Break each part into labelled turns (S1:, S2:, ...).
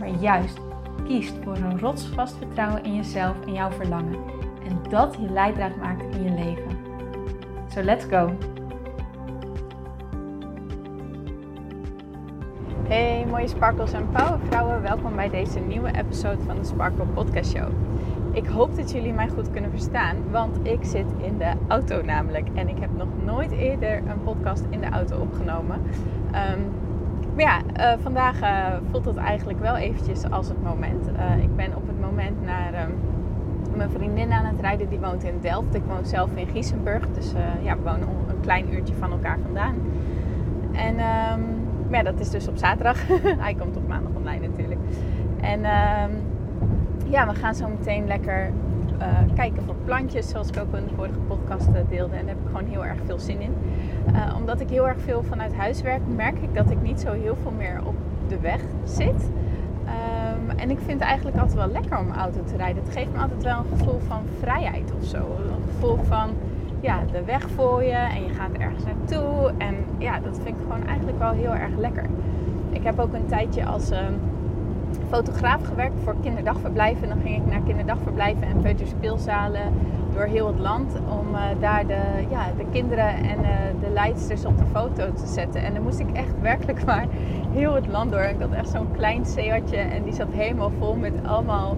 S1: maar juist kiest voor een rotsvast vertrouwen in jezelf en jouw verlangen. En dat je leidraad maakt in je leven. So let's go! Hey mooie sparkles en powervrouwen, welkom bij deze nieuwe episode van de Sparkle Podcast Show. Ik hoop dat jullie mij goed kunnen verstaan, want ik zit in de auto namelijk. En ik heb nog nooit eerder een podcast in de auto opgenomen. Um, maar ja, uh, vandaag uh, voelt het eigenlijk wel eventjes als het moment. Uh, ik ben op het moment naar um, mijn vriendin aan het rijden. Die woont in Delft. Ik woon zelf in Giesenburg. Dus ja, we wonen een klein uurtje van elkaar vandaan. En um, ja, dat is dus op zaterdag. Hij komt op maandag online natuurlijk. En um, ja, we gaan zo meteen lekker kijken voor plantjes, zoals ik ook in de vorige podcast deelde. En daar heb ik gewoon heel erg veel zin in. Uh, omdat ik heel erg veel vanuit huis werk, merk ik dat ik niet zo heel veel meer op de weg zit. Um, en ik vind het eigenlijk altijd wel lekker om auto te rijden. Het geeft me altijd wel een gevoel van vrijheid of zo. Een gevoel van ja, de weg voor je en je gaat ergens naartoe. En ja, dat vind ik gewoon eigenlijk wel heel erg lekker. Ik heb ook een tijdje als uh, fotograaf gewerkt voor kinderdagverblijven. Dan ging ik naar kinderdagverblijven en peuterspeelzalen door heel het land om uh, daar de, ja, de kinderen en uh, de leidsters op de foto te zetten. En dan moest ik echt werkelijk maar heel het land door. Ik had echt zo'n klein Seatje en die zat helemaal vol met allemaal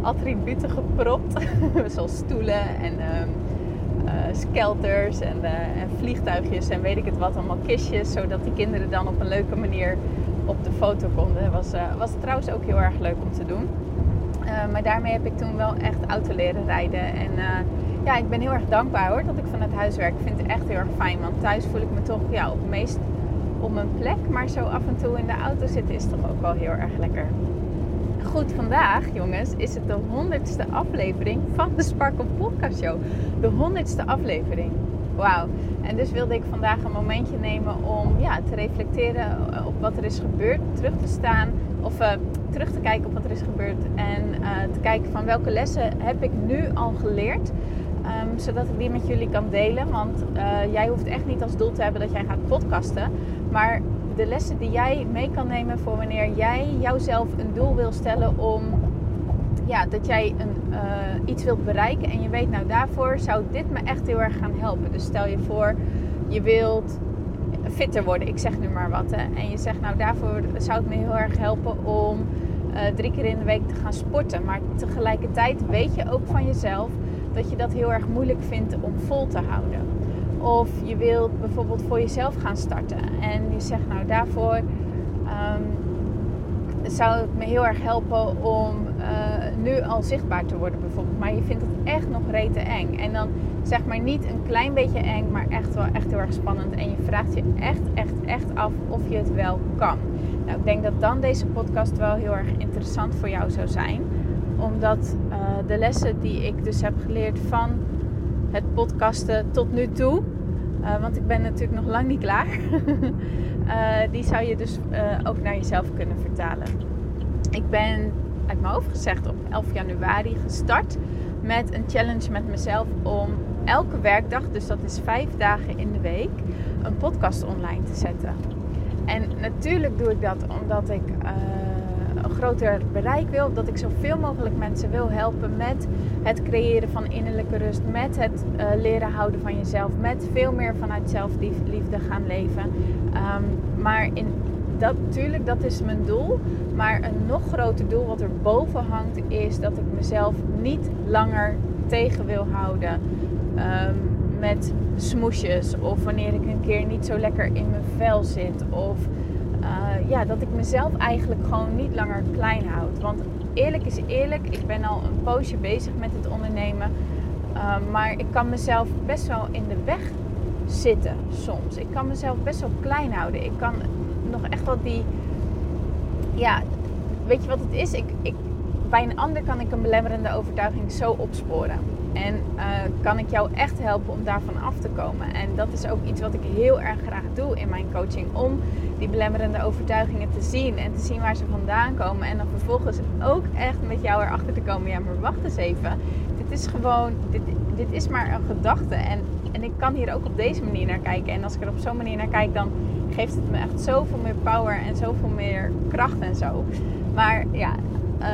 S1: attributen gepropt. Zoals stoelen en uh, skelters en, en vliegtuigjes en weet ik het wat, allemaal kistjes. Zodat die kinderen dan op een leuke manier op de foto konden. Was, was trouwens ook heel erg leuk om te doen. Uh, maar daarmee heb ik toen wel echt auto leren rijden. En uh, ja, ik ben heel erg dankbaar hoor dat ik vanuit huis werk. Ik vind het echt heel erg fijn. Want thuis voel ik me toch ja, op het meest op mijn plek. Maar zo af en toe in de auto zitten is toch ook wel heel erg lekker. Goed, vandaag jongens is het de honderdste aflevering van de Sparkle Podcast Show. De honderdste aflevering. Wauw. En dus wilde ik vandaag een momentje nemen om ja, te reflecteren op wat er is gebeurd, terug te staan of uh, terug te kijken op wat er is gebeurd en uh, te kijken van welke lessen heb ik nu al geleerd. Um, zodat ik die met jullie kan delen. Want uh, jij hoeft echt niet als doel te hebben dat jij gaat podcasten. Maar de lessen die jij mee kan nemen voor wanneer jij jouzelf een doel wil stellen om ja, dat jij een, iets wilt bereiken en je weet, nou daarvoor zou dit me echt heel erg gaan helpen. Dus stel je voor, je wilt fitter worden, ik zeg nu maar wat. Hè, en je zegt, nou daarvoor zou het me heel erg helpen om uh, drie keer in de week te gaan sporten. Maar tegelijkertijd weet je ook van jezelf dat je dat heel erg moeilijk vindt om vol te houden. Of je wilt bijvoorbeeld voor jezelf gaan starten en je zegt, nou daarvoor um, zou het me heel erg helpen om uh, nu al zichtbaar te worden bijvoorbeeld. Maar je vindt het echt nog rete eng. En dan zeg maar niet een klein beetje eng, maar echt wel echt heel erg spannend. En je vraagt je echt, echt, echt af of je het wel kan. Nou, ik denk dat dan deze podcast wel heel erg interessant voor jou zou zijn. Omdat uh, de lessen die ik dus heb geleerd van het podcasten tot nu toe. Uh, want ik ben natuurlijk nog lang niet klaar. die zou je dus ook naar jezelf kunnen vertalen. Ik ben uit mijn hoofd gezegd op 11 januari gestart met een challenge met mezelf om elke werkdag, dus dat is vijf dagen in de week, een podcast online te zetten. En natuurlijk doe ik dat omdat ik uh, een groter bereik wil, dat ik zoveel mogelijk mensen wil helpen met het creëren van innerlijke rust, met het uh, leren houden van jezelf, met veel meer vanuit zelfliefde gaan leven. Um, maar in dat, natuurlijk, dat is mijn doel. Maar een nog groter doel wat er boven hangt, is dat ik mezelf niet langer tegen wil houden um, met smoesjes. Of wanneer ik een keer niet zo lekker in mijn vel zit. Of uh, ja, dat ik mezelf eigenlijk gewoon niet langer klein houd. Want eerlijk is eerlijk, ik ben al een poosje bezig met het ondernemen. Uh, maar ik kan mezelf best wel in de weg zitten soms. Ik kan mezelf best wel klein houden. Ik kan nog echt wel die. Ja, weet je wat het is? Ik, ik, bij een ander kan ik een belemmerende overtuiging zo opsporen. En uh, kan ik jou echt helpen om daarvan af te komen. En dat is ook iets wat ik heel erg graag doe in mijn coaching. Om die belemmerende overtuigingen te zien en te zien waar ze vandaan komen. En dan vervolgens ook echt met jou erachter te komen. Ja, maar wacht eens even. Dit is gewoon, dit, dit is maar een gedachte. En, en ik kan hier ook op deze manier naar kijken. En als ik er op zo'n manier naar kijk, dan geeft het me echt zoveel meer power en zoveel meer kracht en zo. Maar ja, uh,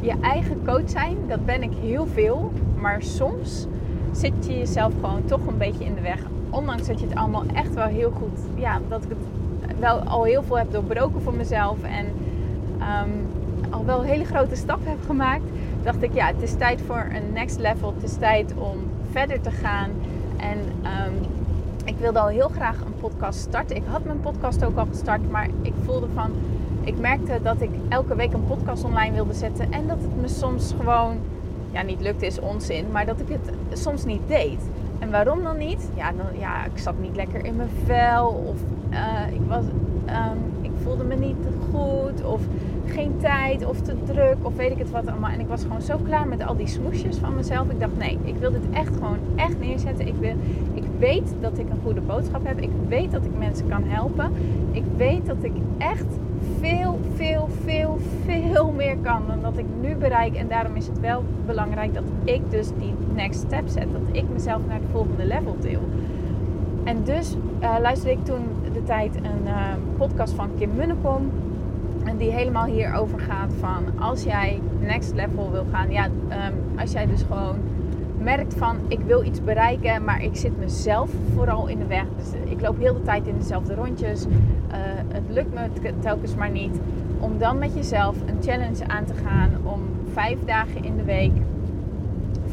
S1: je eigen coach zijn, dat ben ik heel veel. Maar soms zit je jezelf gewoon toch een beetje in de weg. Ondanks dat je het allemaal echt wel heel goed, ja, dat ik het wel al heel veel heb doorbroken voor mezelf. En um, al wel een hele grote stap heb gemaakt. Dacht ik, ja, het is tijd voor een next level. Het is tijd om verder te gaan. En um, ik wilde al heel graag een podcast starten. Ik had mijn podcast ook al gestart, maar ik voelde van ik merkte dat ik elke week een podcast online wilde zetten. En dat het me soms gewoon, ja, niet lukte is onzin, maar dat ik het soms niet deed. En waarom dan niet? Ja, dan, ja ik zat niet lekker in mijn vel. Of uh, ik, was, um, ik voelde me niet goed. Of geen tijd. Of te druk. Of weet ik het wat allemaal. En ik was gewoon zo klaar met al die smoesjes van mezelf. Ik dacht, nee, ik wil dit echt gewoon echt neerzetten. Ik, wil, ik weet dat ik een goede boodschap heb. Ik weet dat ik mensen kan helpen. Ik weet dat ik echt veel, veel, veel, veel meer kan dan dat ik nu bereik. En daarom is het wel belangrijk dat ik dus die next step zet. Dat ik mezelf naar het volgende level deel. En dus uh, luisterde ik toen de tijd een uh, podcast van Kim Munnekom. En die helemaal hierover gaat van als jij next level wil gaan. Ja, um, als jij dus gewoon merkt van ik wil iets bereiken, maar ik zit mezelf vooral in de weg. Dus ik loop heel de tijd in dezelfde rondjes. Uh, het lukt me telkens maar niet. Om dan met jezelf een challenge aan te gaan om vijf dagen in de week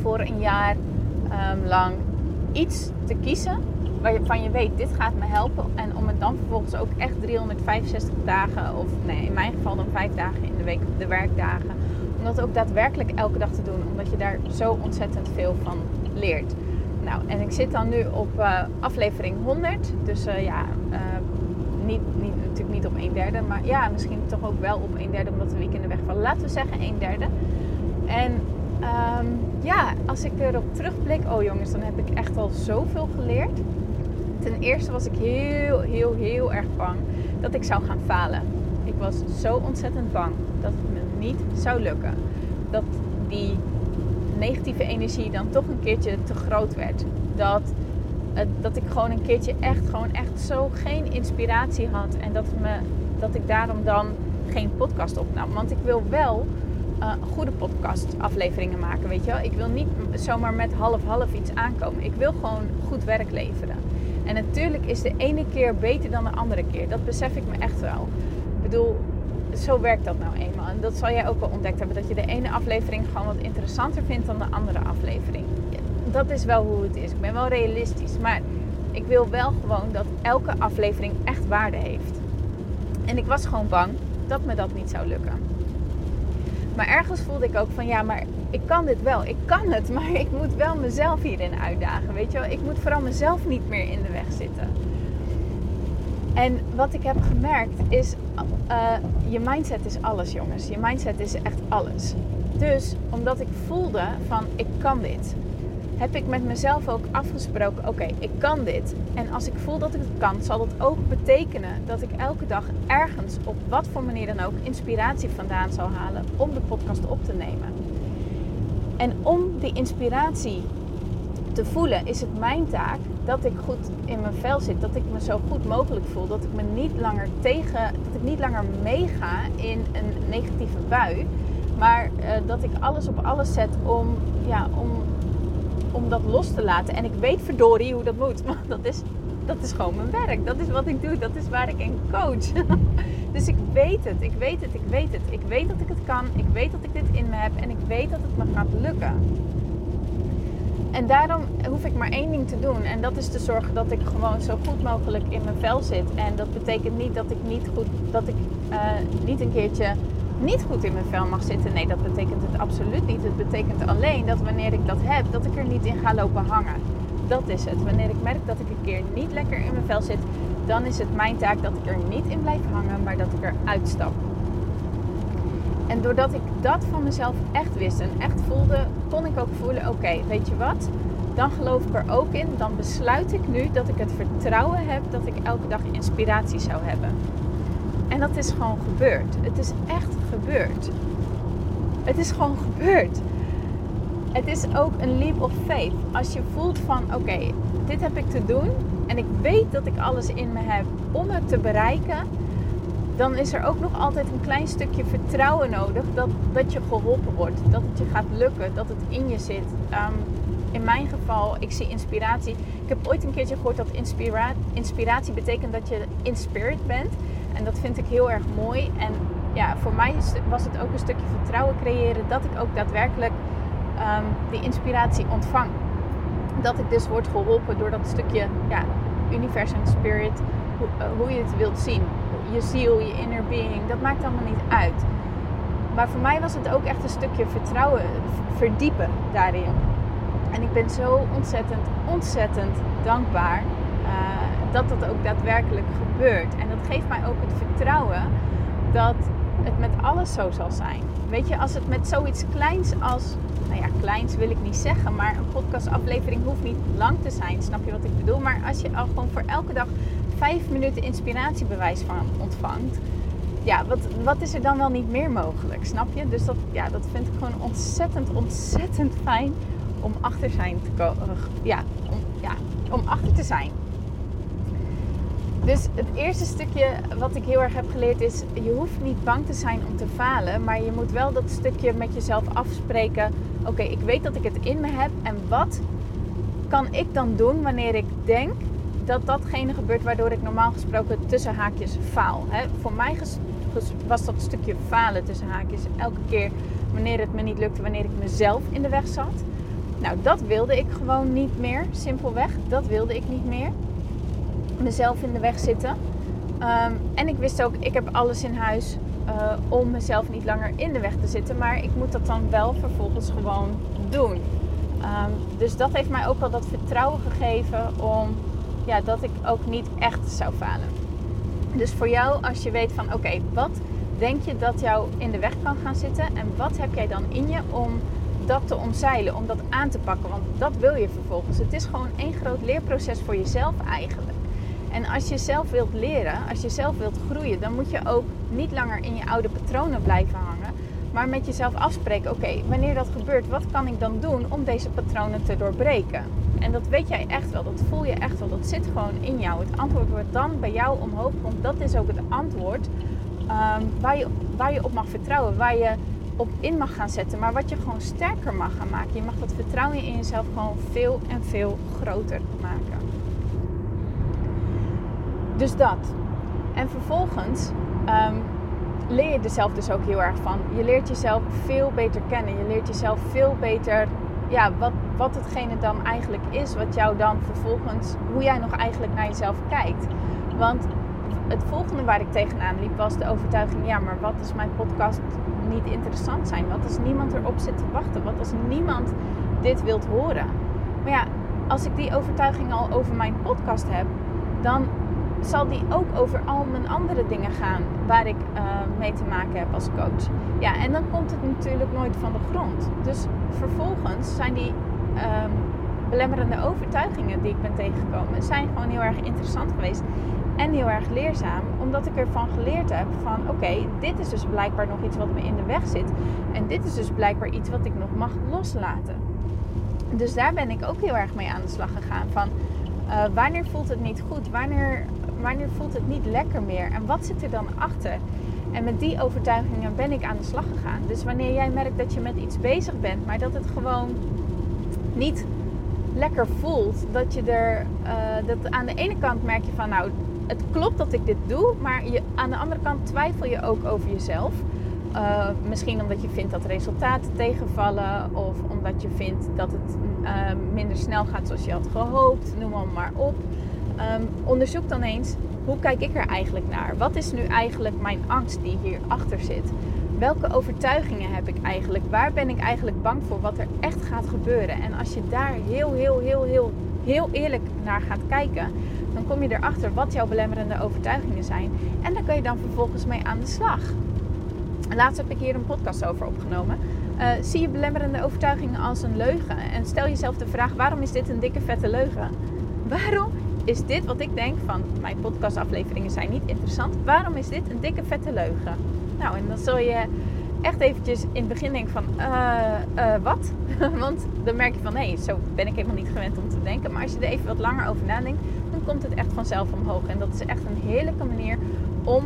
S1: voor een jaar um, lang iets te kiezen waarvan je weet dit gaat me helpen. En om het dan vervolgens ook echt 365 dagen, of nee, in mijn geval dan vijf dagen in de week, de werkdagen om dat ook daadwerkelijk elke dag te doen, omdat je daar zo ontzettend veel van leert. Nou, en ik zit dan nu op uh, aflevering 100. Dus uh, ja, uh, niet, niet, natuurlijk niet op een derde, maar ja, misschien toch ook wel op een derde, omdat de weekenden wegvallen. Laten we zeggen een derde. En um, ja, als ik erop terugblik, oh jongens, dan heb ik echt al zoveel geleerd. Ten eerste was ik heel, heel, heel erg bang dat ik zou gaan falen. Ik was zo ontzettend bang dat het me niet zou lukken. Dat die negatieve energie dan toch een keertje te groot werd. Dat, dat ik gewoon een keertje echt, gewoon echt zo geen inspiratie had. En dat, me, dat ik daarom dan geen podcast opnam. Want ik wil wel uh, goede podcastafleveringen maken, weet je wel. Ik wil niet zomaar met half-half iets aankomen. Ik wil gewoon goed werk leveren. En natuurlijk is de ene keer beter dan de andere keer. Dat besef ik me echt wel. Ik bedoel, zo werkt dat nou eenmaal. En dat zal jij ook wel ontdekt hebben. Dat je de ene aflevering gewoon wat interessanter vindt dan de andere aflevering. Dat is wel hoe het is. Ik ben wel realistisch. Maar ik wil wel gewoon dat elke aflevering echt waarde heeft. En ik was gewoon bang dat me dat niet zou lukken. Maar ergens voelde ik ook van ja, maar ik kan dit wel. Ik kan het, maar ik moet wel mezelf hierin uitdagen. Weet je wel, ik moet vooral mezelf niet meer in de weg zitten. En wat ik heb gemerkt is, uh, je mindset is alles jongens. Je mindset is echt alles. Dus omdat ik voelde van ik kan dit, heb ik met mezelf ook afgesproken, oké, ik kan dit. En als ik voel dat ik het kan, zal dat ook betekenen dat ik elke dag ergens op wat voor manier dan ook inspiratie vandaan zal halen om de podcast op te nemen. En om die inspiratie te voelen, is het mijn taak dat ik goed in mijn vel zit. Dat ik me zo goed mogelijk voel. Dat ik me niet langer tegen, dat ik niet langer meega in een negatieve bui. Maar uh, dat ik alles op alles zet om, ja, om, om dat los te laten. En ik weet verdorie hoe dat moet. Want dat is, dat is gewoon mijn werk. Dat is wat ik doe. Dat is waar ik in coach. dus ik weet het. Ik weet het. Ik weet het. Ik weet dat ik het kan. Ik weet dat ik dit in me heb. En ik weet dat het me gaat lukken. En daarom hoef ik maar één ding te doen. En dat is te zorgen dat ik gewoon zo goed mogelijk in mijn vel zit. En dat betekent niet dat ik niet goed, dat ik uh, niet een keertje niet goed in mijn vel mag zitten. Nee, dat betekent het absoluut niet. Het betekent alleen dat wanneer ik dat heb, dat ik er niet in ga lopen hangen. Dat is het. Wanneer ik merk dat ik een keer niet lekker in mijn vel zit, dan is het mijn taak dat ik er niet in blijf hangen, maar dat ik er uitstap. En doordat ik dat van mezelf echt wist en echt voelde, kon ik ook voelen: oké, weet je wat? Dan geloof ik er ook in. Dan besluit ik nu dat ik het vertrouwen heb dat ik elke dag inspiratie zou hebben. En dat is gewoon gebeurd. Het is echt gebeurd. Het is gewoon gebeurd. Het is ook een leap of faith. Als je voelt van oké, dit heb ik te doen en ik weet dat ik alles in me heb om het te bereiken, dan is er ook nog altijd een klein stukje vertrouwen nodig dat, dat je geholpen wordt, dat het je gaat lukken, dat het in je zit. Ehm, in mijn geval, ik zie inspiratie. Ik heb ooit een keertje gehoord dat inspira inspiratie betekent dat je in spirit bent. En dat vind ik heel erg mooi. En ja, voor mij was het ook een stukje vertrouwen creëren dat ik ook daadwerkelijk um, die inspiratie ontvang. Dat ik dus word geholpen door dat stukje ja, universum, spirit, hoe, uh, hoe je het wilt zien. Je ziel, je inner being, dat maakt allemaal niet uit. Maar voor mij was het ook echt een stukje vertrouwen, verdiepen daarin. En ik ben zo ontzettend, ontzettend dankbaar uh, dat dat ook daadwerkelijk gebeurt. En dat geeft mij ook het vertrouwen dat het met alles zo zal zijn. Weet je, als het met zoiets kleins als, nou ja, kleins wil ik niet zeggen, maar een podcastaflevering hoeft niet lang te zijn, snap je wat ik bedoel? Maar als je al gewoon voor elke dag vijf minuten inspiratiebewijs van ontvangt, ja, wat, wat is er dan wel niet meer mogelijk, snap je? Dus dat, ja, dat vind ik gewoon ontzettend, ontzettend fijn om achter zijn te komen. Ja, om, ja, om achter te zijn. Dus het eerste stukje wat ik heel erg heb geleerd is: je hoeft niet bang te zijn om te falen, maar je moet wel dat stukje met jezelf afspreken. Oké, ik weet dat ik het in me heb en wat kan ik dan doen wanneer ik denk dat datgene gebeurt waardoor ik normaal gesproken tussen haakjes faal. Hè? Voor mij was dat stukje falen tussen haakjes elke keer wanneer het me niet lukte, wanneer ik mezelf in de weg zat. Nou, dat wilde ik gewoon niet meer, simpelweg. Dat wilde ik niet meer mezelf in de weg zitten. Um, en ik wist ook, ik heb alles in huis uh, om mezelf niet langer in de weg te zitten. Maar ik moet dat dan wel vervolgens gewoon doen. Um, dus dat heeft mij ook wel dat vertrouwen gegeven om ja, dat ik ook niet echt zou falen. Dus voor jou, als je weet van oké, wat denk je dat jou in de weg kan gaan zitten en wat heb jij dan in je om dat te omzeilen, om dat aan te pakken? Want dat wil je vervolgens. Het is gewoon één groot leerproces voor jezelf eigenlijk. En als je zelf wilt leren, als je zelf wilt groeien, dan moet je ook niet langer in je oude patronen blijven hangen. Maar met jezelf afspreken, oké, wanneer dat gebeurt, wat kan ik dan doen om deze patronen te doorbreken? En dat weet jij echt wel, dat voel je echt wel, dat zit gewoon in jou. Het antwoord wat dan bij jou omhoog komt, dat is ook het antwoord um, waar, je, waar je op mag vertrouwen, waar je op in mag gaan zetten, maar wat je gewoon sterker mag gaan maken. Je mag dat vertrouwen in jezelf gewoon veel en veel groter maken. Dus dat. En vervolgens um, leer je er zelf dus ook heel erg van. Je leert jezelf veel beter kennen. Je leert jezelf veel beter ja, wat, wat hetgene dan eigenlijk is. Wat jou dan vervolgens, hoe jij nog eigenlijk naar jezelf kijkt. Want het volgende waar ik tegenaan liep was de overtuiging: ja, maar wat als mijn podcast niet interessant zijn? Wat als niemand erop zit te wachten? Wat als niemand dit wilt horen? Maar ja, als ik die overtuiging al over mijn podcast heb, dan zal die ook over al mijn andere dingen gaan waar ik uh, mee te maken heb als coach. Ja, en dan komt het natuurlijk nooit van de grond. Dus vervolgens zijn die um, belemmerende overtuigingen die ik ben tegengekomen, zijn gewoon heel erg interessant geweest en heel erg leerzaam, omdat ik ervan geleerd heb van oké, dit is dus blijkbaar nog iets wat me in de weg zit en dit is dus blijkbaar iets wat ik nog mag loslaten. Dus daar ben ik ook heel erg mee aan de slag gegaan van uh, wanneer voelt het niet goed? Wanneer wanneer voelt het niet lekker meer? En wat zit er dan achter? En met die overtuigingen ben ik aan de slag gegaan. Dus wanneer jij merkt dat je met iets bezig bent, maar dat het gewoon niet lekker voelt, dat je er, uh, dat aan de ene kant merk je van, nou, het klopt dat ik dit doe, maar je, aan de andere kant twijfel je ook over jezelf. Uh, misschien omdat je vindt dat resultaten tegenvallen, of omdat je vindt dat het uh, minder snel gaat zoals je had gehoopt, noem maar op. Um, onderzoek dan eens hoe kijk ik er eigenlijk naar? Wat is nu eigenlijk mijn angst die hierachter zit? Welke overtuigingen heb ik eigenlijk? Waar ben ik eigenlijk bang voor wat er echt gaat gebeuren? En als je daar heel, heel, heel, heel, heel eerlijk naar gaat kijken, dan kom je erachter wat jouw belemmerende overtuigingen zijn. En dan kan je dan vervolgens mee aan de slag. Laatst heb ik hier een podcast over opgenomen. Uh, zie je belemmerende overtuigingen als een leugen? En stel jezelf de vraag: waarom is dit een dikke vette leugen? Waarom is dit wat ik denk van mijn podcastafleveringen zijn niet interessant? Waarom is dit een dikke vette leugen? Nou, en dan zul je echt eventjes in het begin denken van uh, uh, wat? Want dan merk je van nee, zo ben ik helemaal niet gewend om te denken. Maar als je er even wat langer over nadenkt, dan komt het echt vanzelf omhoog. En dat is echt een heerlijke manier om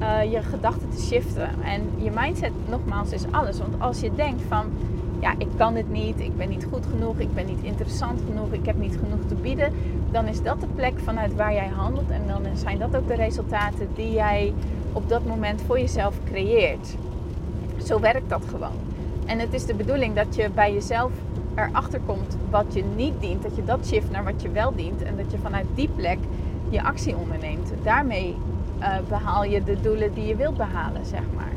S1: uh, je gedachten te shiften. En je mindset, nogmaals, is alles. Want als je denkt van, ja, ik kan dit niet, ik ben niet goed genoeg, ik ben niet interessant genoeg, ik heb niet genoeg te bieden, dan is dat de plek vanuit waar jij handelt. En dan zijn dat ook de resultaten die jij op dat moment voor jezelf creëert. Zo werkt dat gewoon. En het is de bedoeling dat je bij jezelf erachter komt wat je niet dient, dat je dat shift naar wat je wel dient en dat je vanuit die plek je actie onderneemt. Daarmee uh, behaal je de doelen die je wilt behalen, zeg maar.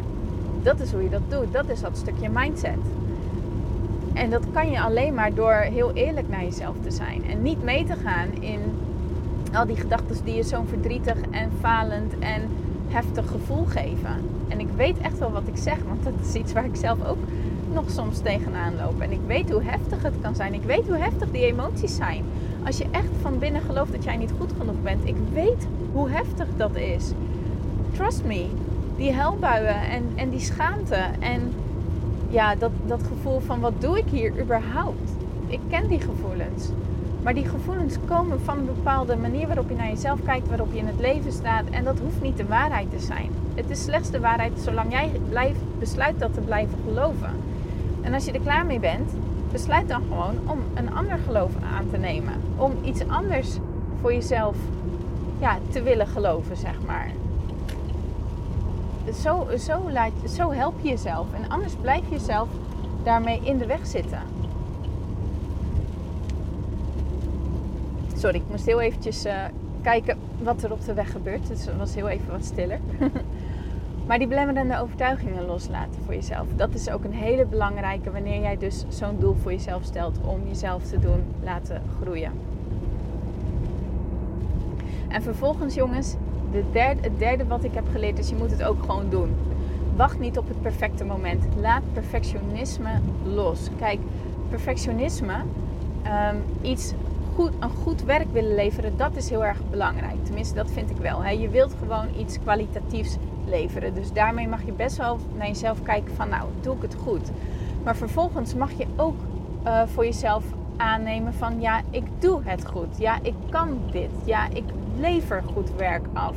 S1: Dat is hoe je dat doet. Dat is dat stukje mindset. En dat kan je alleen maar door heel eerlijk naar jezelf te zijn. En niet mee te gaan in al die gedachten die je zo'n verdrietig en falend en heftig gevoel geven. En ik weet echt wel wat ik zeg, want dat is iets waar ik zelf ook nog soms tegenaan loop. En ik weet hoe heftig het kan zijn. Ik weet hoe heftig die emoties zijn. Als je echt van binnen gelooft dat jij niet goed genoeg bent. Ik weet hoe heftig dat is. Trust me. Die helbuien en, en die schaamte. En ja, dat, dat gevoel van wat doe ik hier überhaupt? Ik ken die gevoelens. Maar die gevoelens komen van een bepaalde manier waarop je naar jezelf kijkt, waarop je in het leven staat. En dat hoeft niet de waarheid te zijn. Het is slechts de waarheid zolang jij besluit dat te blijven geloven. En als je er klaar mee bent, besluit dan gewoon om een ander geloof aan te nemen. Om iets anders voor jezelf ja, te willen geloven, zeg maar. Zo, zo, laat, zo help je jezelf. En anders blijf je jezelf daarmee in de weg zitten. Sorry, ik moest heel eventjes uh, kijken wat er op de weg gebeurt. Dus het was heel even wat stiller. Maar die belemmerende overtuigingen loslaten voor jezelf. Dat is ook een hele belangrijke wanneer jij dus zo'n doel voor jezelf stelt om jezelf te doen laten groeien. En vervolgens jongens, de derde, het derde wat ik heb geleerd is je moet het ook gewoon doen. Wacht niet op het perfecte moment. Laat perfectionisme los. Kijk, perfectionisme, um, iets goed, een goed werk willen leveren, dat is heel erg belangrijk. Tenminste, dat vind ik wel. Je wilt gewoon iets kwalitatiefs leveren. Dus daarmee mag je best wel naar jezelf kijken van nou, doe ik het goed. Maar vervolgens mag je ook uh, voor jezelf aannemen van ja, ik doe het goed. Ja, ik kan dit. Ja, ik lever goed werk af.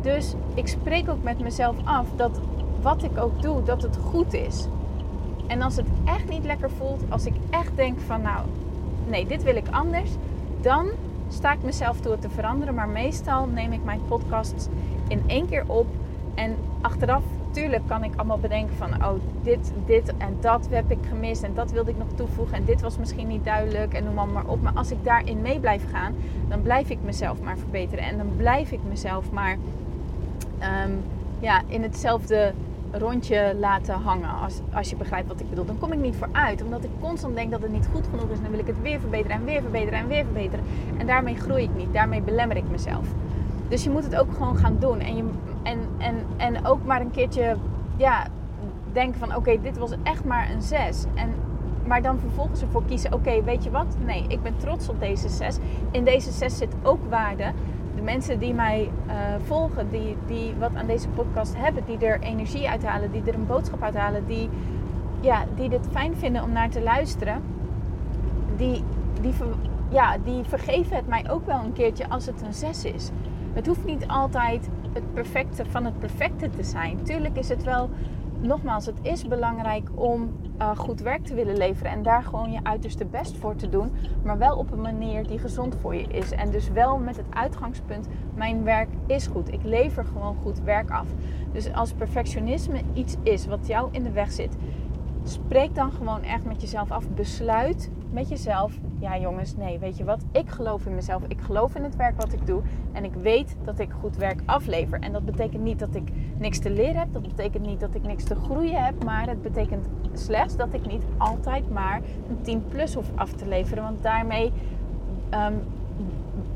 S1: Dus ik spreek ook met mezelf af dat wat ik ook doe, dat het goed is. En als het echt niet lekker voelt, als ik echt denk van nou, nee, dit wil ik anders, dan sta ik mezelf toe het te veranderen. Maar meestal neem ik mijn podcast in één keer op en achteraf, tuurlijk kan ik allemaal bedenken van, oh, dit, dit en dat heb ik gemist en dat wilde ik nog toevoegen en dit was misschien niet duidelijk en noem maar, maar op. Maar als ik daarin mee blijf gaan, dan blijf ik mezelf maar verbeteren en dan blijf ik mezelf maar ehm, ja, in hetzelfde rondje laten hangen. Als, als je begrijpt wat ik bedoel. Dan kom ik niet vooruit. Omdat ik constant denk dat het niet goed genoeg is. Dan wil ik het weer verbeteren en weer verbeteren en weer verbeteren. En daarmee groei ik niet. Daarmee belemmer ik mezelf. Dus je moet het ook gewoon gaan doen. En, je, en, en, en ook maar een keertje ja, denken van oké, dit was echt maar een 6. En, maar dan vervolgens ervoor kiezen, oké, weet je wat? Nee, ik ben trots op deze 6. In deze 6 zit ook waarde. De mensen die mij uh, volgen, die, die wat aan deze podcast hebben, die er energie uithalen, die er een boodschap uithalen, die, ja, die dit fijn vinden om naar te luisteren, die, die, ja, die vergeven het mij ook wel een keertje als het een 6 is. Het hoeft niet altijd het perfecte van het perfecte te zijn. Tuurlijk is het wel, nogmaals, het is belangrijk om uh, goed werk te willen leveren en daar gewoon je uiterste best voor te doen, maar wel op een manier die gezond voor je is. En dus wel met het uitgangspunt: mijn werk is goed. Ik lever gewoon goed werk af. Dus als perfectionisme iets is wat jou in de weg zit, spreek dan gewoon echt met jezelf af. Besluit met jezelf: ja, jongens, nee, weet je wat? Ik geloof in mezelf. Ik geloof in het werk wat ik doe. En ik weet dat ik goed werk aflever. En dat betekent niet dat ik niks te leren heb. Dat betekent niet dat ik niks te groeien heb. Maar het betekent slechts dat ik niet altijd maar een 10 plus hoef af te leveren. Want daarmee um,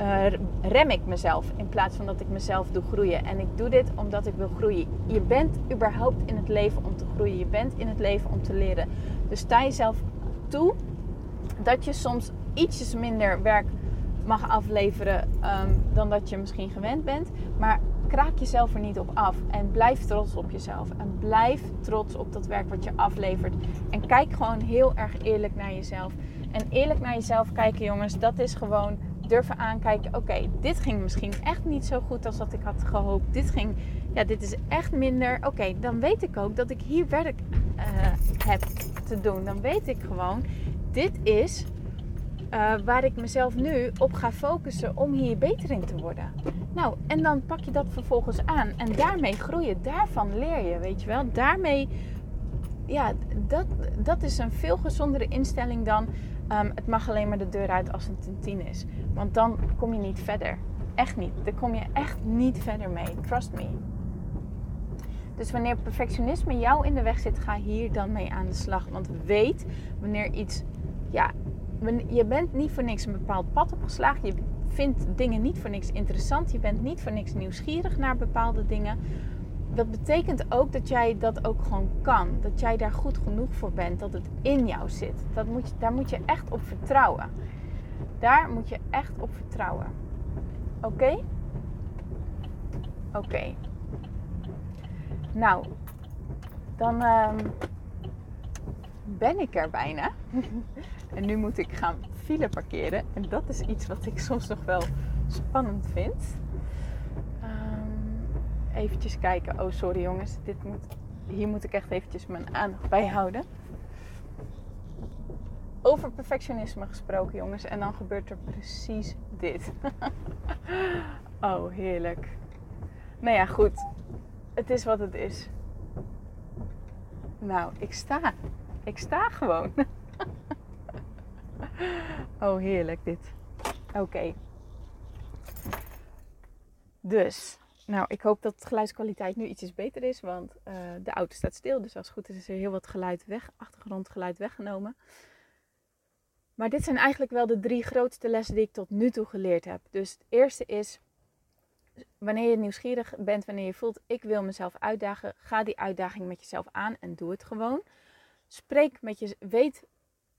S1: uh, rem ik mezelf in plaats van dat ik mezelf doe groeien. En ik doe dit omdat ik wil groeien. Je bent überhaupt in het leven om te groeien. Je bent in het leven om te leren. Dus sta jezelf toe dat je soms ietsjes minder werk mag afleveren um, dan dat je misschien gewend bent. Maar kraak jezelf er niet op af. En blijf trots op jezelf. En blijf trots op dat werk wat je aflevert. En kijk gewoon heel erg eerlijk naar jezelf. En eerlijk naar jezelf kijken, jongens, dat is gewoon durven aankijken. Oké, dit ging misschien echt niet zo goed als dat ik had gehoopt. Dit ging, ja, dit is echt minder. Oké, dan weet ik ook dat ik hier werk uh, heb te doen. Dan weet ik gewoon, dit is uh, waar ik mezelf nu op ga focussen om hier beter in te worden. Nou, en dan pak je dat vervolgens aan en daarmee groeien, daarvan leer je, weet je wel. Daarmee, ja, dat, dat is een veel gezondere instelling dan um, het mag alleen maar de deur uit als het een tien is. Want dan kom je niet verder. Echt niet. Daar kom je echt niet verder mee. Trust me. Dus wanneer perfectionisme jou in de weg zit, ga hier dan mee aan de slag. Want weet wanneer iets, ja, je bent niet voor niks een bepaald pad opgeslagen. Je vindt dingen niet voor niks interessant. Je bent niet voor niks nieuwsgierig naar bepaalde dingen. Dat betekent ook dat jij dat ook gewoon kan. Dat jij daar goed genoeg voor bent. Dat het in jou zit. Dat moet je, daar moet je echt op vertrouwen. Daar moet je echt op vertrouwen. Oké? Oké. Nou, dan um, ben ik er bijna. en nu moet ik gaan file parkeren. En dat is iets wat ik soms nog wel spannend vind. Um, eventjes kijken. Oh, sorry jongens. Dit moet, hier moet ik echt eventjes mijn aandacht bij houden. Over perfectionisme gesproken, jongens. En dan gebeurt er precies dit. oh, heerlijk. Nou ja, goed. Het is wat het is. Nou, ik sta. Ik sta gewoon. oh, heerlijk dit. Oké. Dus, nou, ik hoop dat de geluidskwaliteit nu ietsjes beter is, want uh, de auto staat stil. Dus als het goed is, is er heel wat geluid weg, achtergrondgeluid weggenomen. Maar dit zijn eigenlijk wel de drie grootste lessen die ik tot nu toe geleerd heb. Dus het eerste is, wanneer je nieuwsgierig bent, wanneer je voelt, ik wil mezelf uitdagen, ga die uitdaging met jezelf aan en doe het gewoon. Spreek met je, weet,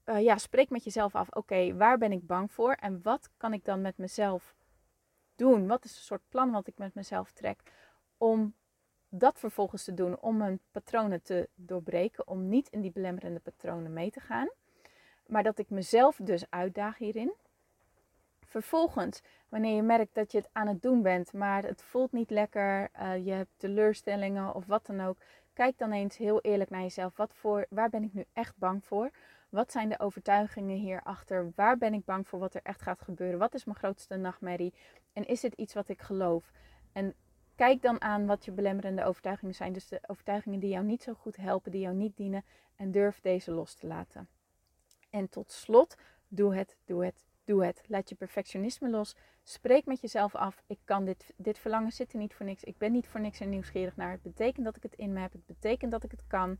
S1: uh, ja, spreek met jezelf af, oké, waar ben ik bang voor en wat kan ik dan met mezelf doen? Wat is een soort plan wat ik met mezelf trek om dat vervolgens te doen, om mijn patronen te doorbreken, om niet in die belemmerende patronen mee te gaan. Maar dat ik mezelf dus uitdaag hierin. Vervolgens, wanneer je merkt dat je het aan het doen bent, maar het voelt niet lekker, uh, je hebt teleurstellingen of wat dan ook, kijk dan eens heel eerlijk naar jezelf. Wat voor, waar ben ik nu echt bang voor? Wat zijn de overtuigingen hierachter? Waar ben ik bang voor wat er echt gaat gebeuren? Wat is mijn grootste nachtmerrie? En is het iets wat ik geloof? En kijk dan aan wat je belemmerende overtuigingen zijn. Dus de overtuigingen die jou niet zo goed helpen, die jou niet dienen. En durf deze los te laten. En tot slot, doe het, doe het, doe het. Laat je perfectionisme los. Spreek met jezelf af. Ik kan dit, dit verlangen zit er niet voor niks. Ik ben niet voor niks en nieuwsgierig naar. Het betekent dat ik het in me heb. Het betekent dat ik het kan.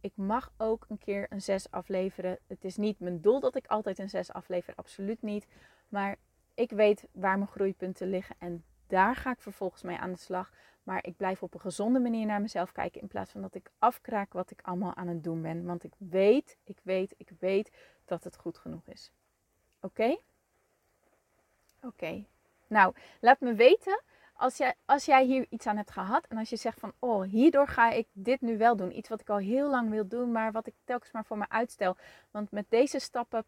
S1: Ik mag ook een keer een 6 afleveren. Het is niet mijn doel dat ik altijd een 6 aflever. Absoluut niet. Maar ik weet waar mijn groeipunten liggen. En daar ga ik vervolgens mee aan de slag. Maar ik blijf op een gezonde manier naar mezelf kijken. In plaats van dat ik afkraak wat ik allemaal aan het doen ben. Want ik weet, ik weet, ik weet dat het goed genoeg is. Oké? Oké. Nou, laat me weten als jij, als jij hier iets aan hebt gehad. En als je zegt van, oh, hierdoor ga ik dit nu wel doen. Iets wat ik al heel lang wil doen, maar wat ik telkens maar voor me uitstel. Want met deze stappen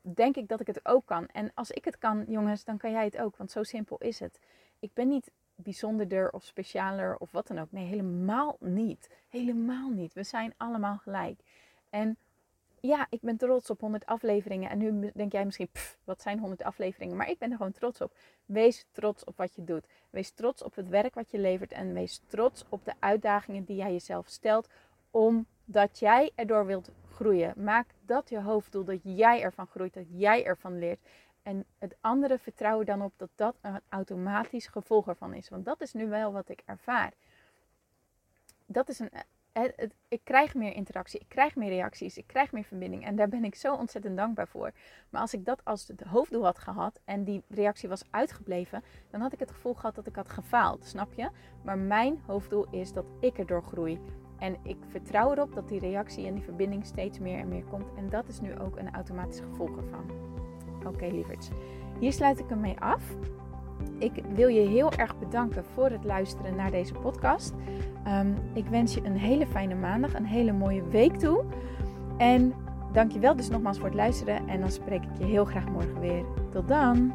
S1: denk ik dat ik het ook kan. En als ik het kan, jongens, dan kan jij het ook. Want zo simpel is het. Ik ben niet bijzonderder of specialer of wat dan ook. Nee, helemaal niet. Helemaal niet. We zijn allemaal gelijk. En ja, ik ben trots op 100 afleveringen. En nu denk jij misschien, wat zijn 100 afleveringen? Maar ik ben er gewoon trots op. Wees trots op wat je doet. Wees trots op het werk wat je levert. En wees trots op de uitdagingen die jij jezelf stelt. Omdat jij erdoor wilt groeien. Maak dat je hoofddoel. Dat jij ervan groeit. Dat jij ervan leert. En het andere vertrouwen dan op dat dat een automatisch gevolg ervan is. Want dat is nu wel wat ik ervaar. Dat is een ik krijg meer interactie, ik krijg meer reacties, ik krijg meer verbinding. En daar ben ik zo ontzettend dankbaar voor. Maar als ik dat als het hoofddoel had gehad en die reactie was uitgebleven, dan had ik het gevoel gehad dat ik had gefaald, snap je? Maar mijn hoofddoel is dat ik erdoor groei. En ik vertrouw erop dat die reactie en die verbinding steeds meer en meer komt. En dat is nu ook een automatisch gevolg ervan. Oké, okay, lieverds. Hier sluit ik hem mee af. Ik wil je heel erg bedanken voor het luisteren naar deze podcast. Ehm, ik wens je een hele fijne maandag, een hele mooie week toe. En dank je wel dus nogmaals voor het luisteren. En dan spreek ik je heel graag morgen weer. Tot dan!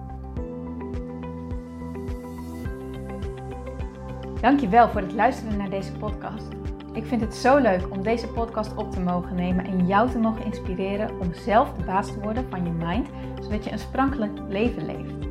S1: Dankjewel voor het luisteren naar deze podcast. Ik vind het zo leuk om deze podcast op te mogen nemen en jou te mogen inspireren om zelf de baas te worden van je mind, zodat je een sprankelijk leven leeft.